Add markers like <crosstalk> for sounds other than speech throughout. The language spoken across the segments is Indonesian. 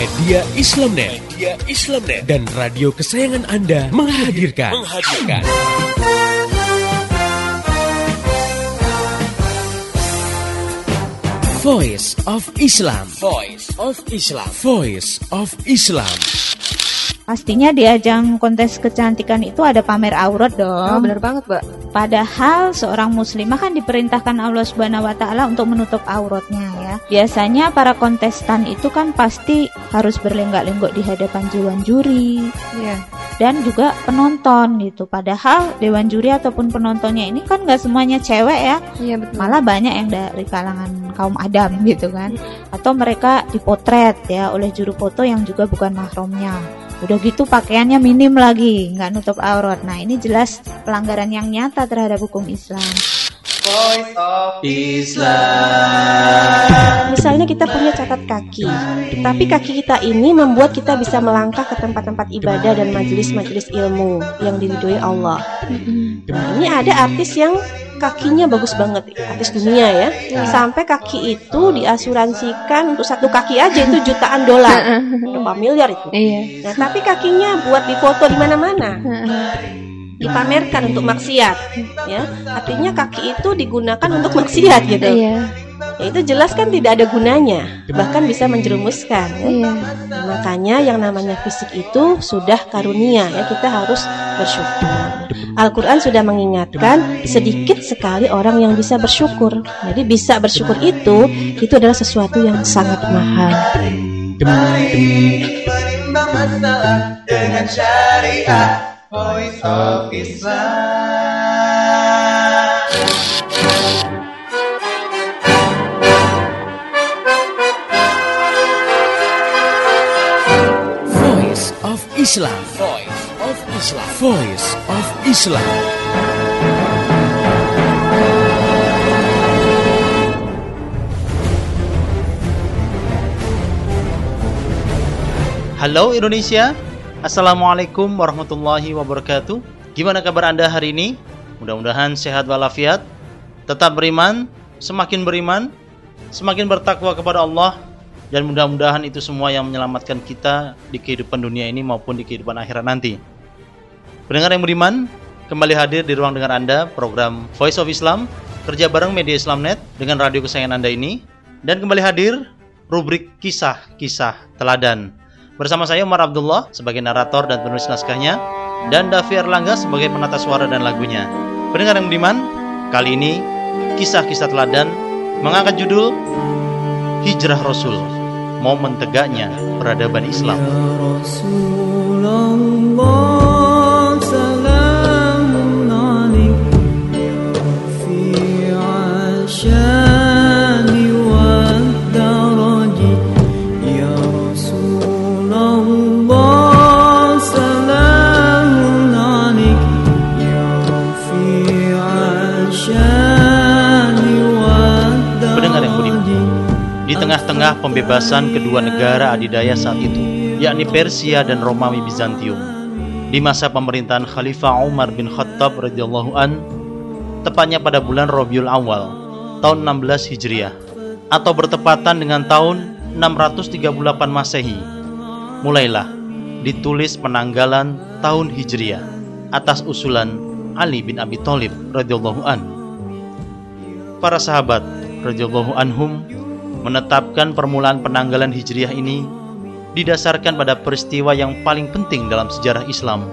Media Islamnet, Media Islamnet dan radio kesayangan Anda menghadirkan, menghadirkan. Voice of Islam. Voice of Islam. Voice of Islam. Pastinya di ajang kontes kecantikan itu ada pamer aurat dong. Oh, bener banget, Mbak. Padahal seorang muslimah kan diperintahkan Allah Subhanahu wa taala untuk menutup auratnya ya. Biasanya para kontestan itu kan pasti harus berlenggak-lenggok di hadapan dewan juri. Iya. Dan juga penonton gitu. Padahal dewan juri ataupun penontonnya ini kan nggak semuanya cewek ya. Iya, betul. Malah banyak yang dari kalangan kaum adam gitu kan. Atau mereka dipotret ya oleh juru foto yang juga bukan mahramnya. Udah gitu pakaiannya minim lagi, nggak nutup aurat. Nah ini jelas pelanggaran yang nyata terhadap hukum Islam. Voice of Islam. Misalnya kita punya catat kaki, tapi kaki kita ini membuat kita bisa melangkah ke tempat-tempat ibadah dan majelis-majelis ilmu yang diridhoi Allah. Nah, ini ada artis yang kakinya bagus banget, artis dunia ya. Sampai kaki itu diasuransikan untuk satu kaki aja itu jutaan dolar, <laughs> berapa miliar itu. Iya. Nah, tapi kakinya buat difoto di mana-mana. Dipamerkan untuk maksiat, ya. Artinya kaki itu digunakan untuk maksiat gitu. Iya. Ya, itu jelas kan tidak ada gunanya, bahkan bisa menjerumuskan. ya. Iya. Nah, makanya yang namanya fisik itu sudah karunia ya kita harus bersyukur. Al-Quran sudah mengingatkan sedikit sekali orang yang bisa bersyukur. Jadi bisa bersyukur itu itu adalah sesuatu yang sangat mahal. Mari dengan syariah. Voice of Islam. Voice of Islam. Voice of Islam. Voice of Islam. Halo Indonesia, Assalamualaikum warahmatullahi wabarakatuh. Gimana kabar Anda hari ini? Mudah-mudahan sehat walafiat, tetap beriman, semakin beriman, semakin bertakwa kepada Allah, dan mudah-mudahan itu semua yang menyelamatkan kita di kehidupan dunia ini maupun di kehidupan akhirat nanti. Pendengar yang beriman, kembali hadir di ruang dengar Anda program Voice of Islam kerja bareng Media Islamnet dengan radio kesayangan Anda ini dan kembali hadir rubrik kisah-kisah teladan bersama saya Umar Abdullah sebagai narator dan penulis naskahnya dan Davi Erlangga sebagai penata suara dan lagunya. Pendengar yang beriman, kali ini kisah-kisah teladan mengangkat judul Hijrah Rasul, momen tegaknya peradaban Islam. Pendengar tengah-tengah pembebasan kedua negara adidaya saat itu, yakni Persia dan Romawi Bizantium, di masa pemerintahan Khalifah Umar bin Khattab radhiyallahu an, tepatnya pada bulan Rabiul Awal tahun 16 Hijriah atau bertepatan dengan tahun 638 Masehi. Mulailah ditulis penanggalan tahun Hijriah atas usulan Ali bin Abi Thalib radhiyallahu an. Para sahabat radhiyallahu anhum menetapkan permulaan penanggalan Hijriah ini didasarkan pada peristiwa yang paling penting dalam sejarah Islam,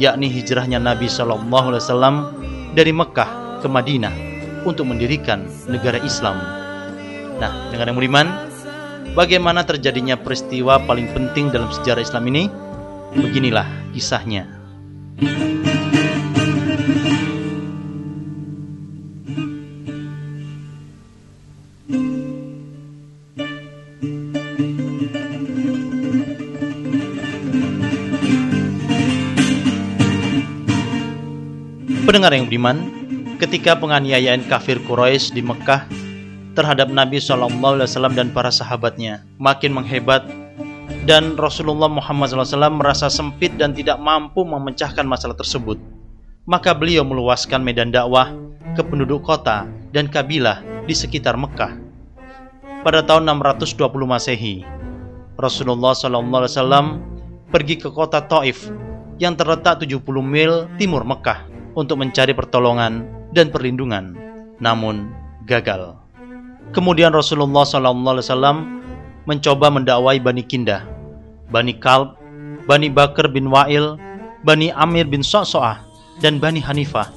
yakni hijrahnya Nabi Shallallahu Alaihi Wasallam dari Mekah ke Madinah untuk mendirikan negara Islam. Nah, dengan yang beriman, bagaimana terjadinya peristiwa paling penting dalam sejarah Islam ini? Beginilah kisahnya. Pendengar yang beriman, ketika penganiayaan kafir Quraisy di Mekah terhadap Nabi SAW dan para sahabatnya makin menghebat dan Rasulullah Muhammad SAW merasa sempit dan tidak mampu memecahkan masalah tersebut. Maka beliau meluaskan medan dakwah ke penduduk kota dan kabilah di sekitar Mekah. Pada tahun 620 Masehi, Rasulullah SAW pergi ke kota Taif yang terletak 70 mil timur Mekah untuk mencari pertolongan dan perlindungan, namun gagal. Kemudian Rasulullah SAW mencoba mendakwai Bani Kindah, Bani Kalb, Bani Bakar bin Wa'il, Bani Amir bin So'so'ah, dan Bani Hanifah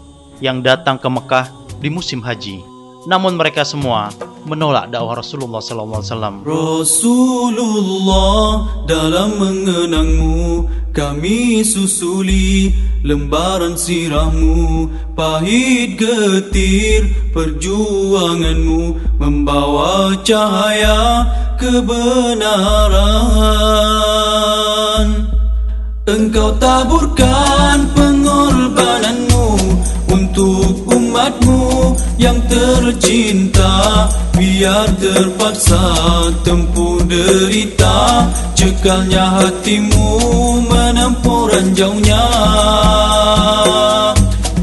yang datang ke Mekah di musim haji. Namun mereka semua menolak dakwah Rasulullah SAW. Rasulullah dalam mengenangmu kami susuli lembaran sirahmu pahit getir perjuanganmu membawa cahaya kebenaran Engkau taburkan pengorbananmu umatmu yang tercinta. Biar terpaksa tempuh derita. Cekalnya hatimu menempuh ranjaunya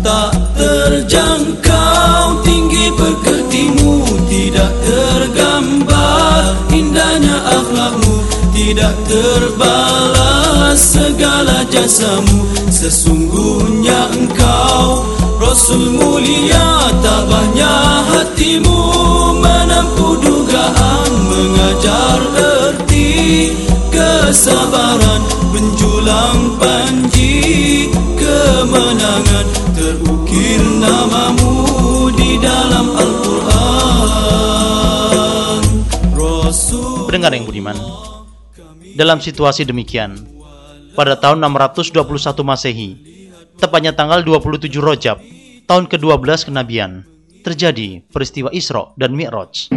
Tak terjangkau tinggi pekertimu. Tidak tergambar indahnya akhlakmu. Tidak terbalas segala jasamu. Sesungguhnya engkau Rasul mulia tabahnya hatimu Menempuh dugaan mengajar erti Kesabaran menjulang panji Kemenangan terukir namamu di dalam Al-Quran. Rasul Pendengar yang budiman, dalam situasi demikian, pada tahun 621 Masehi, tepatnya tanggal 27 Rojab, tahun ke-12 kenabian, terjadi peristiwa Isra dan Mi'raj.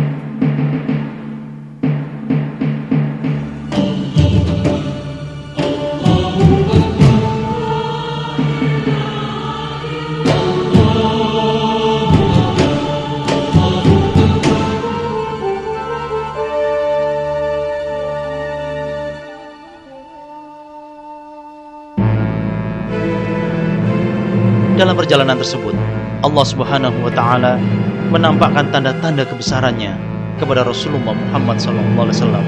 Perjalanan tersebut, Allah Subhanahu wa taala menampakkan tanda-tanda kebesarannya kepada Rasulullah Muhammad SAW.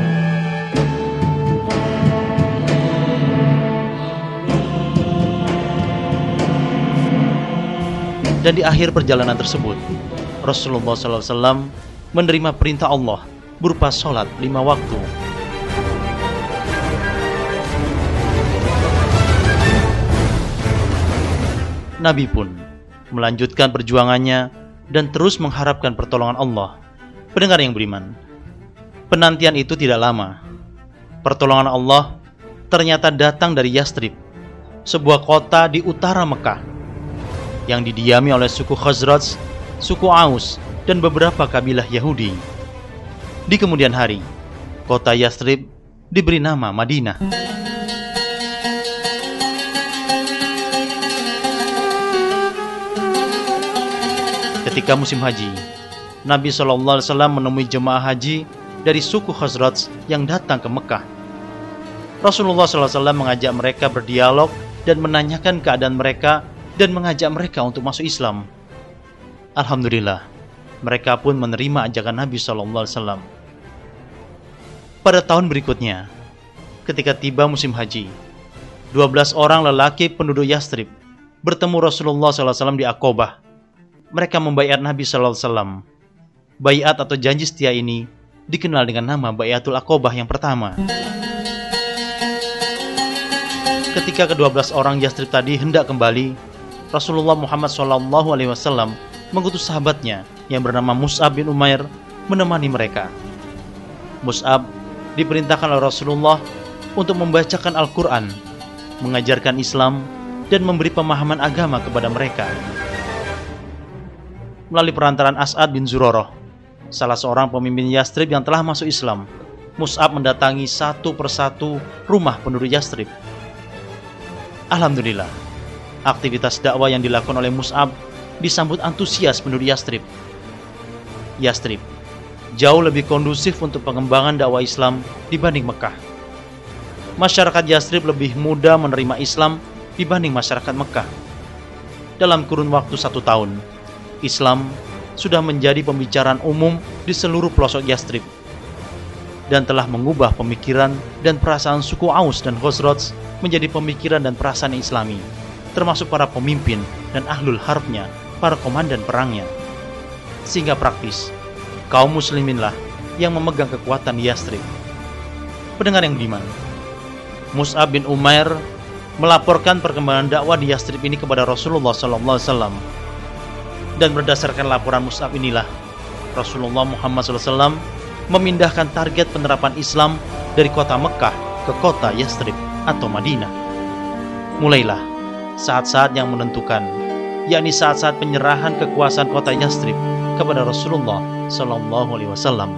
Dan di akhir perjalanan tersebut, Rasulullah SAW menerima perintah Allah berupa sholat lima waktu Nabi pun melanjutkan perjuangannya dan terus mengharapkan pertolongan Allah. Pendengar yang beriman, penantian itu tidak lama. Pertolongan Allah ternyata datang dari Yastrib, sebuah kota di utara Mekah yang didiami oleh suku Khazraj, suku Aus, dan beberapa kabilah Yahudi. Di kemudian hari, kota Yastrib diberi nama Madinah. Ketika musim haji, Nabi SAW menemui jemaah haji dari suku Khazraj yang datang ke Mekah. Rasulullah SAW mengajak mereka berdialog dan menanyakan keadaan mereka dan mengajak mereka untuk masuk Islam. Alhamdulillah, mereka pun menerima ajakan Nabi SAW. Pada tahun berikutnya, ketika tiba musim haji, 12 orang lelaki penduduk Yastrib bertemu Rasulullah SAW di Aqobah mereka membayar Nabi Sallallahu Alaihi Wasallam. Bayat atau janji setia ini dikenal dengan nama Bayatul Aqobah yang pertama. Ketika kedua belas orang Yastrib tadi hendak kembali, Rasulullah Muhammad Sallallahu Alaihi Wasallam mengutus sahabatnya yang bernama Mus'ab bin Umair menemani mereka. Mus'ab diperintahkan oleh Rasulullah untuk membacakan Al-Quran, mengajarkan Islam, dan memberi pemahaman agama kepada mereka melalui perantaran As'ad bin Zuroroh, salah seorang pemimpin Yastrib yang telah masuk Islam. Mus'ab mendatangi satu persatu rumah penduduk Yastrib. Alhamdulillah, aktivitas dakwah yang dilakukan oleh Mus'ab disambut antusias penduduk Yastrib. Yastrib jauh lebih kondusif untuk pengembangan dakwah Islam dibanding Mekah. Masyarakat Yastrib lebih mudah menerima Islam dibanding masyarakat Mekah. Dalam kurun waktu satu tahun, Islam sudah menjadi pembicaraan umum di seluruh pelosok Yastrib. dan telah mengubah pemikiran dan perasaan suku Aus dan Khosrots menjadi pemikiran dan perasaan Islami, termasuk para pemimpin dan ahlul harbnya, para komandan perangnya. Sehingga praktis, kaum musliminlah yang memegang kekuatan Yastrib. Pendengar yang diman, Mus'ab bin Umair melaporkan perkembangan dakwah di Yastrib ini kepada Rasulullah SAW. Dan berdasarkan laporan Mus'ab inilah, Rasulullah Muhammad SAW memindahkan target penerapan Islam dari kota Mekah ke kota Yastrib atau Madinah. Mulailah saat-saat yang menentukan, yakni saat-saat penyerahan kekuasaan kota Yastrib kepada Rasulullah Sallallahu Alaihi Wasallam.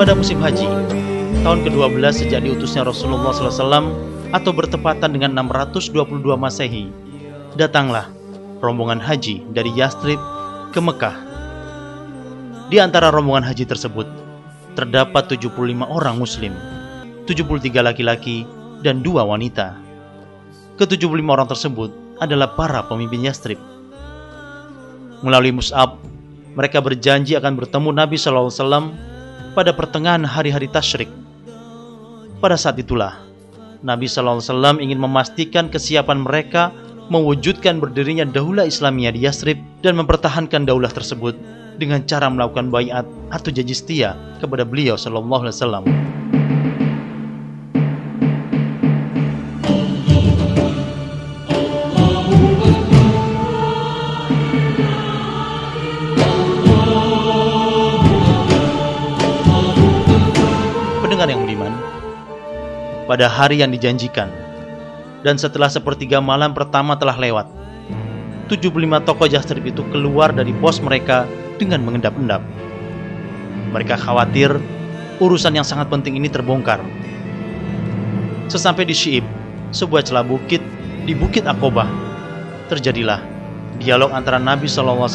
Pada musim haji, tahun ke-12 sejak diutusnya Rasulullah SAW atau bertepatan dengan 622 Masehi, datanglah rombongan haji dari Yastrib ke Mekah. Di antara rombongan haji tersebut, terdapat 75 orang muslim, 73 laki-laki, dan dua wanita. Ke-75 orang tersebut adalah para pemimpin Yastrib. Melalui Mus'ab, mereka berjanji akan bertemu Nabi SAW pada pertengahan hari-hari tasyrik. Pada saat itulah, Nabi SAW ingin memastikan kesiapan mereka mewujudkan berdirinya daulah Islamiyah di Yasrib dan mempertahankan daulah tersebut dengan cara melakukan bayat atau janji setia kepada beliau Sallallahu Alaihi Wasallam. Pada hari yang dijanjikan. Dan setelah sepertiga malam pertama telah lewat, 75 tokoh Jastrib itu keluar dari pos mereka dengan mengendap-endap. Mereka khawatir urusan yang sangat penting ini terbongkar. Sesampai di Syiib, sebuah celah bukit di Bukit Akobah, terjadilah dialog antara Nabi SAW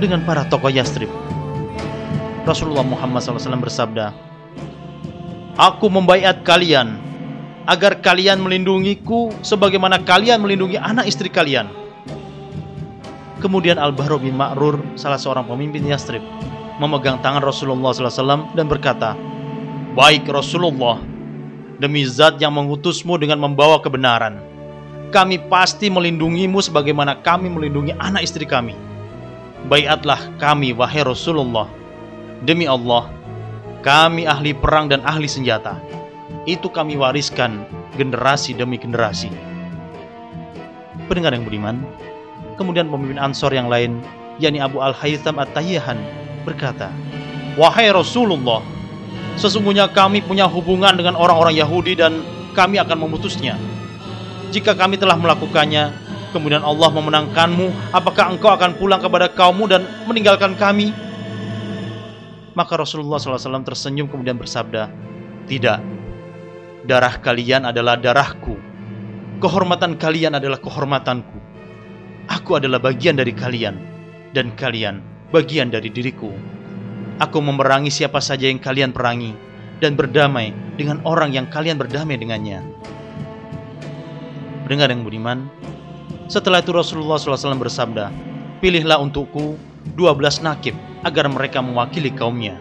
dengan para tokoh Yastrib. Rasulullah Muhammad SAW bersabda, Aku membayat kalian agar kalian melindungiku sebagaimana kalian melindungi anak istri kalian. Kemudian Al-Bahru bin Ma'rur, salah seorang pemimpin Yastrib, memegang tangan Rasulullah SAW dan berkata, Baik Rasulullah, demi zat yang mengutusmu dengan membawa kebenaran, kami pasti melindungimu sebagaimana kami melindungi anak istri kami. Bayatlah kami, wahai Rasulullah. Demi Allah, kami ahli perang dan ahli senjata itu kami wariskan generasi demi generasi. Pendengar yang budiman, kemudian pemimpin Ansor yang lain, yakni Abu Al-Haytham At-Tayyahan, berkata, Wahai Rasulullah, sesungguhnya kami punya hubungan dengan orang-orang Yahudi dan kami akan memutusnya. Jika kami telah melakukannya, kemudian Allah memenangkanmu, apakah engkau akan pulang kepada kaummu dan meninggalkan kami? Maka Rasulullah SAW tersenyum kemudian bersabda, Tidak, Darah kalian adalah darahku. Kehormatan kalian adalah kehormatanku. Aku adalah bagian dari kalian, dan kalian bagian dari diriku. Aku memerangi siapa saja yang kalian perangi dan berdamai dengan orang yang kalian berdamai dengannya. Pendengar yang budiman, setelah itu Rasulullah SAW bersabda, Pilihlah untukku 12 nakib agar mereka mewakili kaumnya.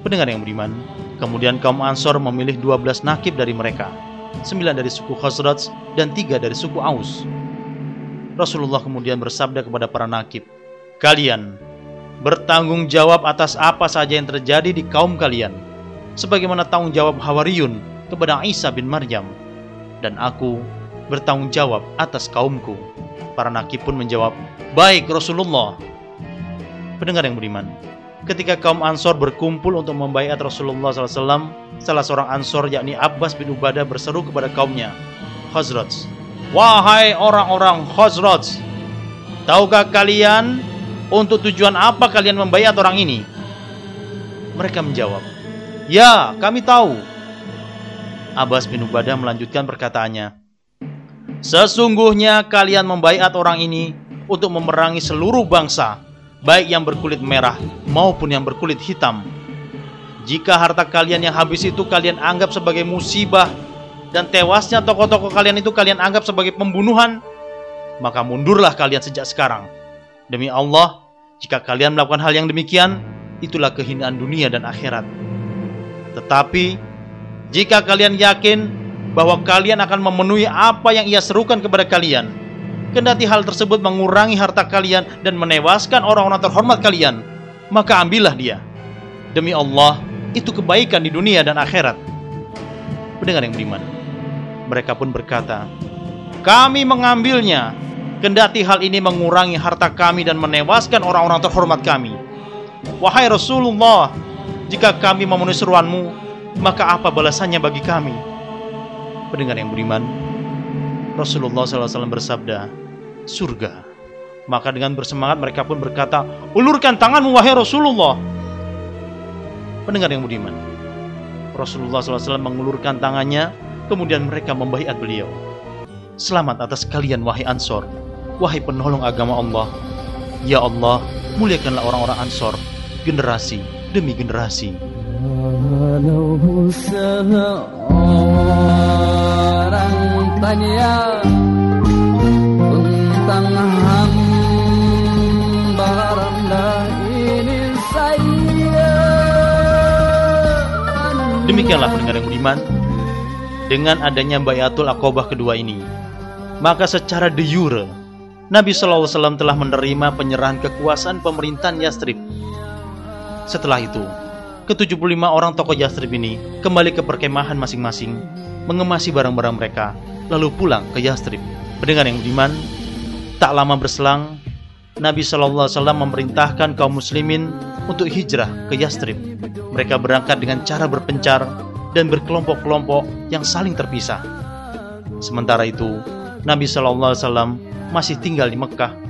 Pendengar yang budiman, kemudian kaum Ansor memilih 12 nakib dari mereka, 9 dari suku Khazraj dan 3 dari suku Aus. Rasulullah kemudian bersabda kepada para nakib, Kalian bertanggung jawab atas apa saja yang terjadi di kaum kalian, sebagaimana tanggung jawab Hawariyun kepada Isa bin Maryam, dan aku bertanggung jawab atas kaumku. Para nakib pun menjawab, Baik Rasulullah. Pendengar yang beriman, ketika kaum Ansor berkumpul untuk membaiat Rasulullah SAW, salah seorang Ansor yakni Abbas bin Ubadah berseru kepada kaumnya, Khazraj, Wahai orang-orang Khazraj, tahukah kalian untuk tujuan apa kalian membaiat orang ini? Mereka menjawab, Ya, kami tahu. Abbas bin Ubadah melanjutkan perkataannya, Sesungguhnya kalian membaiat orang ini untuk memerangi seluruh bangsa baik yang berkulit merah maupun yang berkulit hitam. Jika harta kalian yang habis itu kalian anggap sebagai musibah dan tewasnya tokoh-tokoh kalian itu kalian anggap sebagai pembunuhan, maka mundurlah kalian sejak sekarang. Demi Allah, jika kalian melakukan hal yang demikian, itulah kehinaan dunia dan akhirat. Tetapi, jika kalian yakin bahwa kalian akan memenuhi apa yang ia serukan kepada kalian, kendati hal tersebut mengurangi harta kalian dan menewaskan orang-orang terhormat kalian, maka ambillah dia. Demi Allah, itu kebaikan di dunia dan akhirat. Pendengar yang beriman, mereka pun berkata, kami mengambilnya, kendati hal ini mengurangi harta kami dan menewaskan orang-orang terhormat kami. Wahai Rasulullah, jika kami memenuhi seruanmu, maka apa balasannya bagi kami? Pendengar yang beriman, Rasulullah SAW bersabda, surga. Maka dengan bersemangat mereka pun berkata, ulurkan tanganmu wahai Rasulullah. Pendengar yang budiman, Rasulullah SAW mengulurkan tangannya, kemudian mereka membaiat beliau. Selamat atas kalian wahai Ansor, wahai penolong agama Allah. Ya Allah, muliakanlah orang-orang Ansor, generasi demi generasi. Demikianlah pendengar yang budiman, dengan adanya Bayatul Aqobah kedua ini, maka secara de jure Nabi SAW telah menerima penyerahan kekuasaan pemerintahan Yastrib. Setelah itu, ke-75 orang tokoh Yastrib ini kembali ke perkemahan masing-masing, mengemasi barang-barang mereka, lalu pulang ke Yastrib. Pendengar yang budiman, tak lama berselang, Nabi SAW memerintahkan kaum muslimin untuk hijrah ke Yastrib. Mereka berangkat dengan cara berpencar dan berkelompok-kelompok yang saling terpisah. Sementara itu, Nabi SAW masih tinggal di Mekah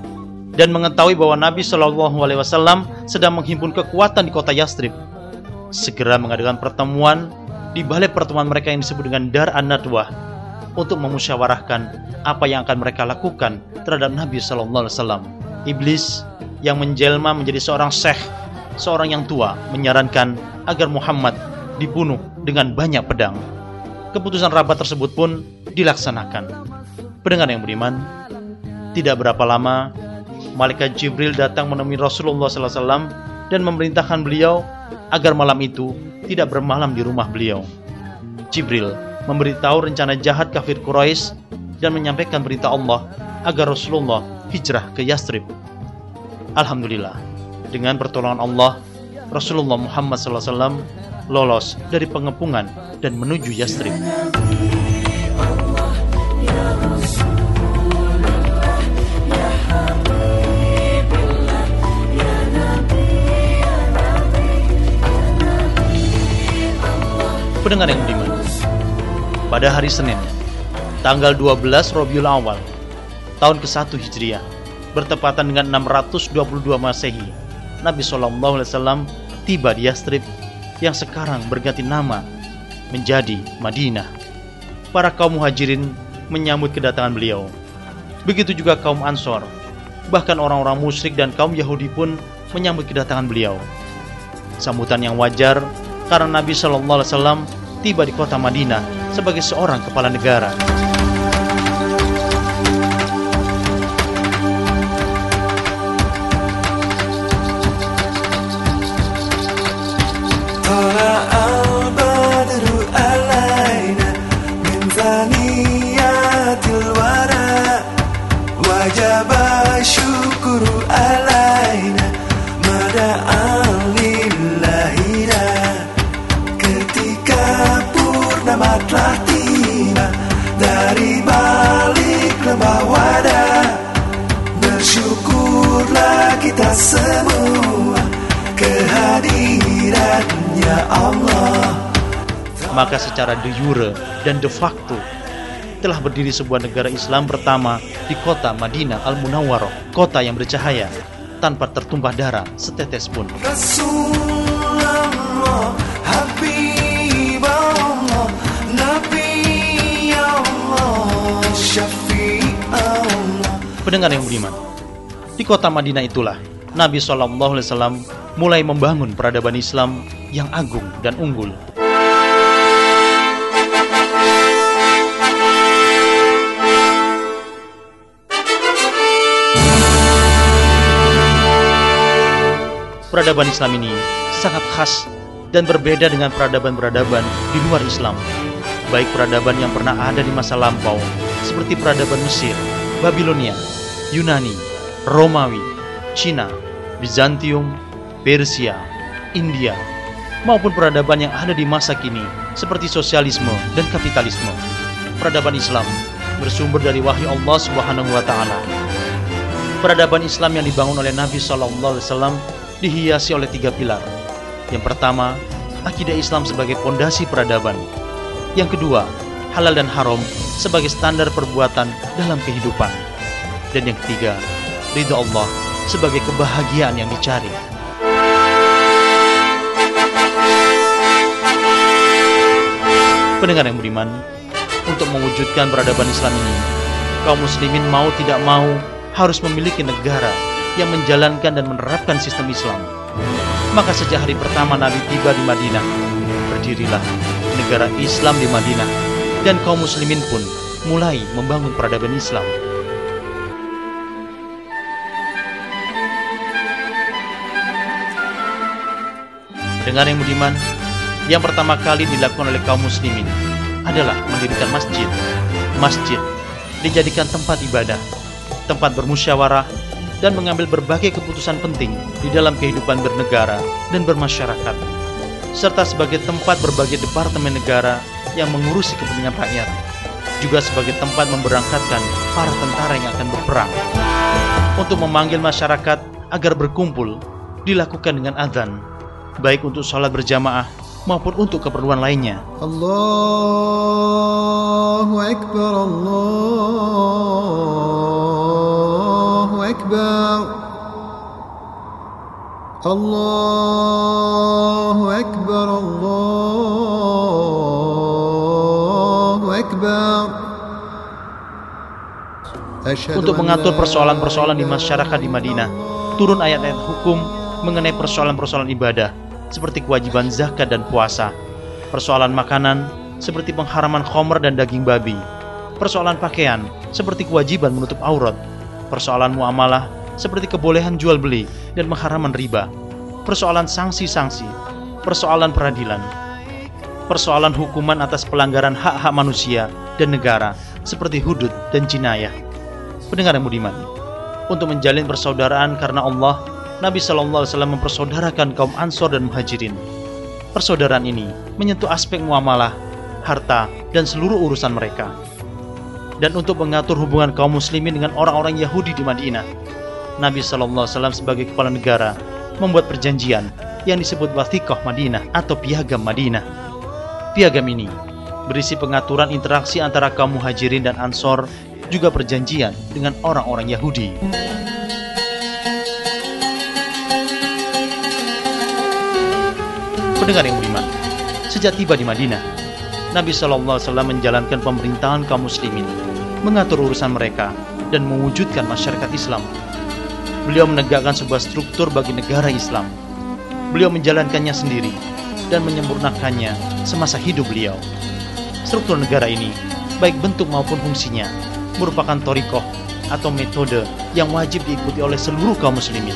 dan mengetahui bahwa Nabi Shallallahu Alaihi Wasallam sedang menghimpun kekuatan di kota Yastrib, segera mengadakan pertemuan di balai pertemuan mereka yang disebut dengan Dar an Nadwah untuk memusyawarahkan apa yang akan mereka lakukan terhadap Nabi Shallallahu Alaihi Wasallam. Iblis yang menjelma menjadi seorang syekh, seorang yang tua, menyarankan agar Muhammad dibunuh dengan banyak pedang. Keputusan rabat tersebut pun dilaksanakan. Pendengar yang beriman, tidak berapa lama malaikat Jibril datang menemui Rasulullah SAW dan memerintahkan beliau agar malam itu tidak bermalam di rumah beliau. Jibril memberitahu rencana jahat kafir Quraisy dan menyampaikan berita Allah agar Rasulullah hijrah ke Yastrib. Alhamdulillah, dengan pertolongan Allah, Rasulullah Muhammad SAW lolos dari pengepungan dan menuju Yastrib. Pendengar yang budiman, pada hari Senin, tanggal 12 Robiul Awal, tahun ke-1 Hijriah, bertepatan dengan 622 Masehi, Nabi Shallallahu Alaihi Wasallam tiba di Yastrib yang sekarang berganti nama menjadi Madinah. Para kaum muhajirin menyambut kedatangan beliau. Begitu juga kaum Ansor. Bahkan orang-orang musyrik dan kaum Yahudi pun menyambut kedatangan beliau. Sambutan yang wajar karena Nabi Shallallahu Alaihi Wasallam tiba di kota Madinah sebagai seorang kepala negara. Maka secara de jure dan de facto telah berdiri sebuah negara Islam pertama di kota Madinah Al-Munawwarah, kota yang bercahaya tanpa tertumpah darah setetes pun. Pendengar yang beriman, di kota Madinah itulah Nabi Shallallahu Alaihi Wasallam mulai membangun peradaban Islam yang agung dan unggul. Peradaban Islam ini sangat khas dan berbeda dengan peradaban-peradaban di luar Islam. Baik peradaban yang pernah ada di masa lampau, seperti peradaban Mesir, Babilonia, Yunani, Romawi, Cina, Bizantium, Persia, India, maupun peradaban yang ada di masa kini seperti sosialisme dan kapitalisme. Peradaban Islam bersumber dari wahyu Allah Subhanahu wa taala. Peradaban Islam yang dibangun oleh Nabi sallallahu alaihi wasallam dihiasi oleh tiga pilar. Yang pertama, akidah Islam sebagai pondasi peradaban. Yang kedua, halal dan haram sebagai standar perbuatan dalam kehidupan. Dan yang ketiga, ridho Allah sebagai kebahagiaan yang dicari. Pendengar yang budiman, untuk mewujudkan peradaban Islam ini, kaum muslimin mau tidak mau harus memiliki negara yang menjalankan dan menerapkan sistem Islam. Maka sejak hari pertama Nabi tiba di Madinah, berdirilah negara Islam di Madinah dan kaum muslimin pun mulai membangun peradaban Islam. Dengar yang budiman, yang pertama kali dilakukan oleh kaum muslimin adalah mendirikan masjid. Masjid dijadikan tempat ibadah, tempat bermusyawarah, dan mengambil berbagai keputusan penting di dalam kehidupan bernegara dan bermasyarakat, serta sebagai tempat berbagai departemen negara yang mengurusi kepentingan rakyat, juga sebagai tempat memberangkatkan para tentara yang akan berperang. Untuk memanggil masyarakat agar berkumpul, dilakukan dengan azan baik untuk sholat berjamaah maupun untuk keperluan lainnya. Allahu Akbar, Allahu Akbar. Allahu Akbar, Allahu Akbar. Untuk mengatur persoalan-persoalan di masyarakat di Madinah, turun ayat-ayat hukum mengenai persoalan-persoalan ibadah seperti kewajiban zakat dan puasa, persoalan makanan seperti pengharaman khomer dan daging babi, persoalan pakaian seperti kewajiban menutup aurat, persoalan muamalah seperti kebolehan jual beli dan pengharaman riba, persoalan sanksi-sanksi, persoalan peradilan, persoalan hukuman atas pelanggaran hak-hak manusia dan negara seperti hudud dan jinayah. Pendengar yang budiman, untuk menjalin persaudaraan karena Allah Nabi Shallallahu Alaihi Wasallam mempersaudarakan kaum Ansor dan Muhajirin. Persaudaraan ini menyentuh aspek muamalah, harta, dan seluruh urusan mereka. Dan untuk mengatur hubungan kaum muslimin dengan orang-orang Yahudi di Madinah, Nabi Shallallahu Alaihi Wasallam sebagai kepala negara membuat perjanjian yang disebut Wathikoh Madinah atau Piagam Madinah. Piagam ini berisi pengaturan interaksi antara kaum muhajirin dan ansor, juga perjanjian dengan orang-orang Yahudi. Pendengar yang beriman, sejak tiba di Madinah, Nabi SAW menjalankan pemerintahan kaum muslimin, mengatur urusan mereka, dan mewujudkan masyarakat Islam. Beliau menegakkan sebuah struktur bagi negara Islam. Beliau menjalankannya sendiri dan menyempurnakannya semasa hidup beliau. Struktur negara ini, baik bentuk maupun fungsinya, merupakan torikoh atau metode yang wajib diikuti oleh seluruh kaum muslimin.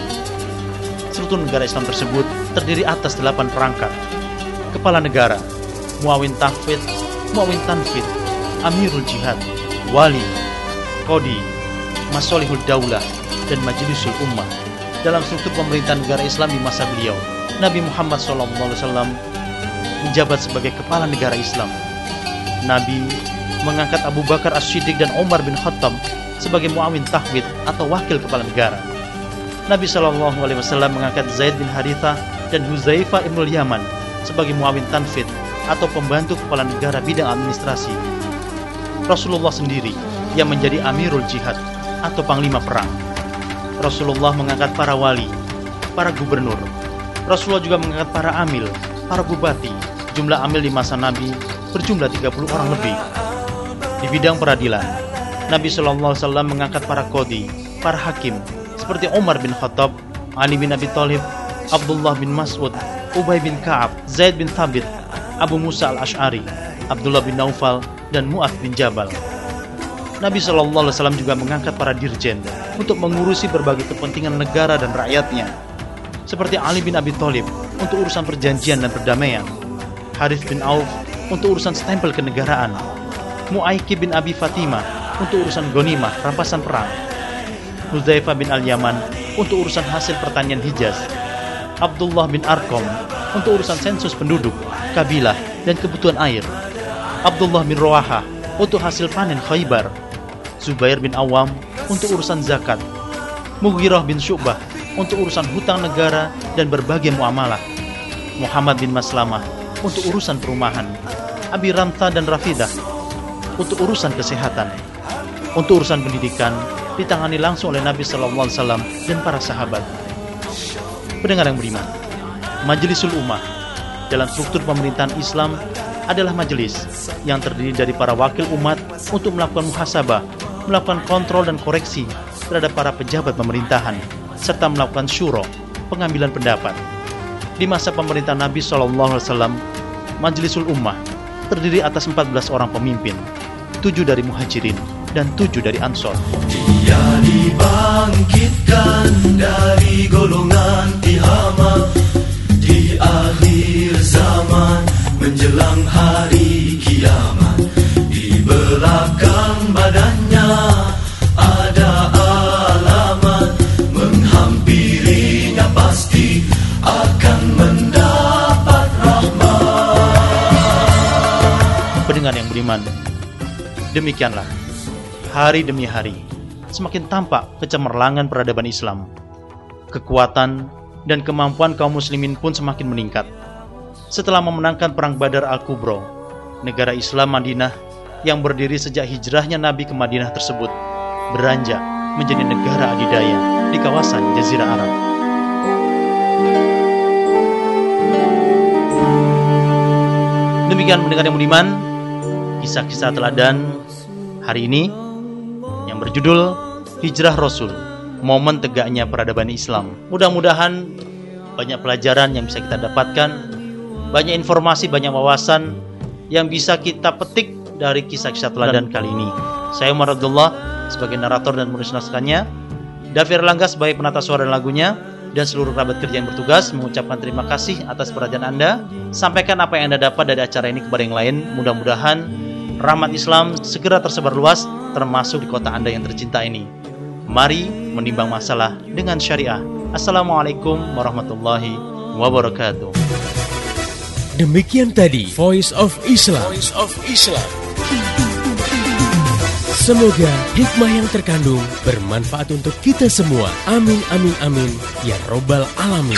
Struktur negara Islam tersebut terdiri atas delapan perangkat. Kepala negara, Muawin Tahfid, Muawin Tanfid, Amirul Jihad, Wali, Kodi, Masolihul Daulah, dan Majlisul Ummah. Dalam struktur pemerintahan negara Islam di masa beliau, Nabi Muhammad SAW menjabat sebagai kepala negara Islam. Nabi mengangkat Abu Bakar As-Siddiq dan Umar bin Khattab sebagai muawin tahwid atau wakil kepala negara. Nabi Shallallahu Alaihi Wasallam mengangkat Zaid bin Haritha dan Huzaifah ibnul Yaman sebagai muawin tanfid atau pembantu kepala negara bidang administrasi. Rasulullah sendiri yang menjadi Amirul Jihad atau panglima perang. Rasulullah mengangkat para wali, para gubernur. Rasulullah juga mengangkat para amil, para bupati. Jumlah amil di masa Nabi berjumlah 30 orang lebih. Di bidang peradilan, Nabi Shallallahu Alaihi Wasallam mengangkat para kodi, para hakim, seperti Umar bin Khattab, Ali bin Abi Thalib, Abdullah bin Mas'ud, Ubay bin Ka'ab, Zaid bin Thabit, Abu Musa al-Ash'ari, Abdullah bin Naufal, dan Mu'ad bin Jabal. Nabi Shallallahu Alaihi Wasallam juga mengangkat para dirjen untuk mengurusi berbagai kepentingan negara dan rakyatnya, seperti Ali bin Abi Thalib untuk urusan perjanjian dan perdamaian, Harith bin Auf untuk urusan stempel kenegaraan, Mu'aiki bin Abi Fatimah untuk urusan gonimah, rampasan perang, Huzaifa bin Al-Yaman untuk urusan hasil pertanian Hijaz, Abdullah bin Arkom untuk urusan sensus penduduk, kabilah, dan kebutuhan air, Abdullah bin Rawaha untuk hasil panen Khaybar, Zubair bin Awam untuk urusan zakat, Mughirah bin Syu'bah untuk urusan hutang negara dan berbagai muamalah, Muhammad bin Maslamah untuk urusan perumahan, Abi Ramta dan Rafidah untuk urusan kesehatan, untuk urusan pendidikan ditangani langsung oleh Nabi Alaihi Wasallam dan para sahabat. Pendengar yang beriman, Majelisul Ummah dalam struktur pemerintahan Islam adalah majelis yang terdiri dari para wakil umat untuk melakukan muhasabah, melakukan kontrol dan koreksi terhadap para pejabat pemerintahan, serta melakukan syuro, pengambilan pendapat. Di masa pemerintahan Nabi SAW, Majelisul Ummah terdiri atas 14 orang pemimpin, tujuh dari muhajirin dan tujuh dari ansor. Dia dibangkitkan dari golongan tihama Di akhir zaman menjelang hari kiamat Di belakang badannya ada alamat Menghampirinya pasti akan mendapat Pendengar yang beriman, demikianlah hari demi hari semakin tampak kecemerlangan peradaban Islam. Kekuatan dan kemampuan kaum muslimin pun semakin meningkat. Setelah memenangkan perang Badar Al-Kubro, negara Islam Madinah yang berdiri sejak hijrahnya Nabi ke Madinah tersebut beranjak menjadi negara adidaya di kawasan Jazirah Arab. Demikian mendengar yang beriman, kisah-kisah teladan hari ini yang berjudul Hijrah Rasul, momen tegaknya peradaban Islam. Mudah-mudahan banyak pelajaran yang bisa kita dapatkan, banyak informasi, banyak wawasan yang bisa kita petik dari kisah-kisah teladan kali ini. Saya Umar Abdullah sebagai narator dan menulis naskahnya, Davir Langga sebagai penata suara dan lagunya, dan seluruh kerabat kerja yang bertugas mengucapkan terima kasih atas perhatian Anda. Sampaikan apa yang Anda dapat dari acara ini kepada yang lain. Mudah-mudahan rahmat Islam segera tersebar luas termasuk di kota Anda yang tercinta ini. Mari menimbang masalah dengan syariah. Assalamualaikum warahmatullahi wabarakatuh. Demikian tadi Voice of Islam. Voice of Islam. Semoga hikmah yang terkandung bermanfaat untuk kita semua. Amin amin amin ya robbal alamin.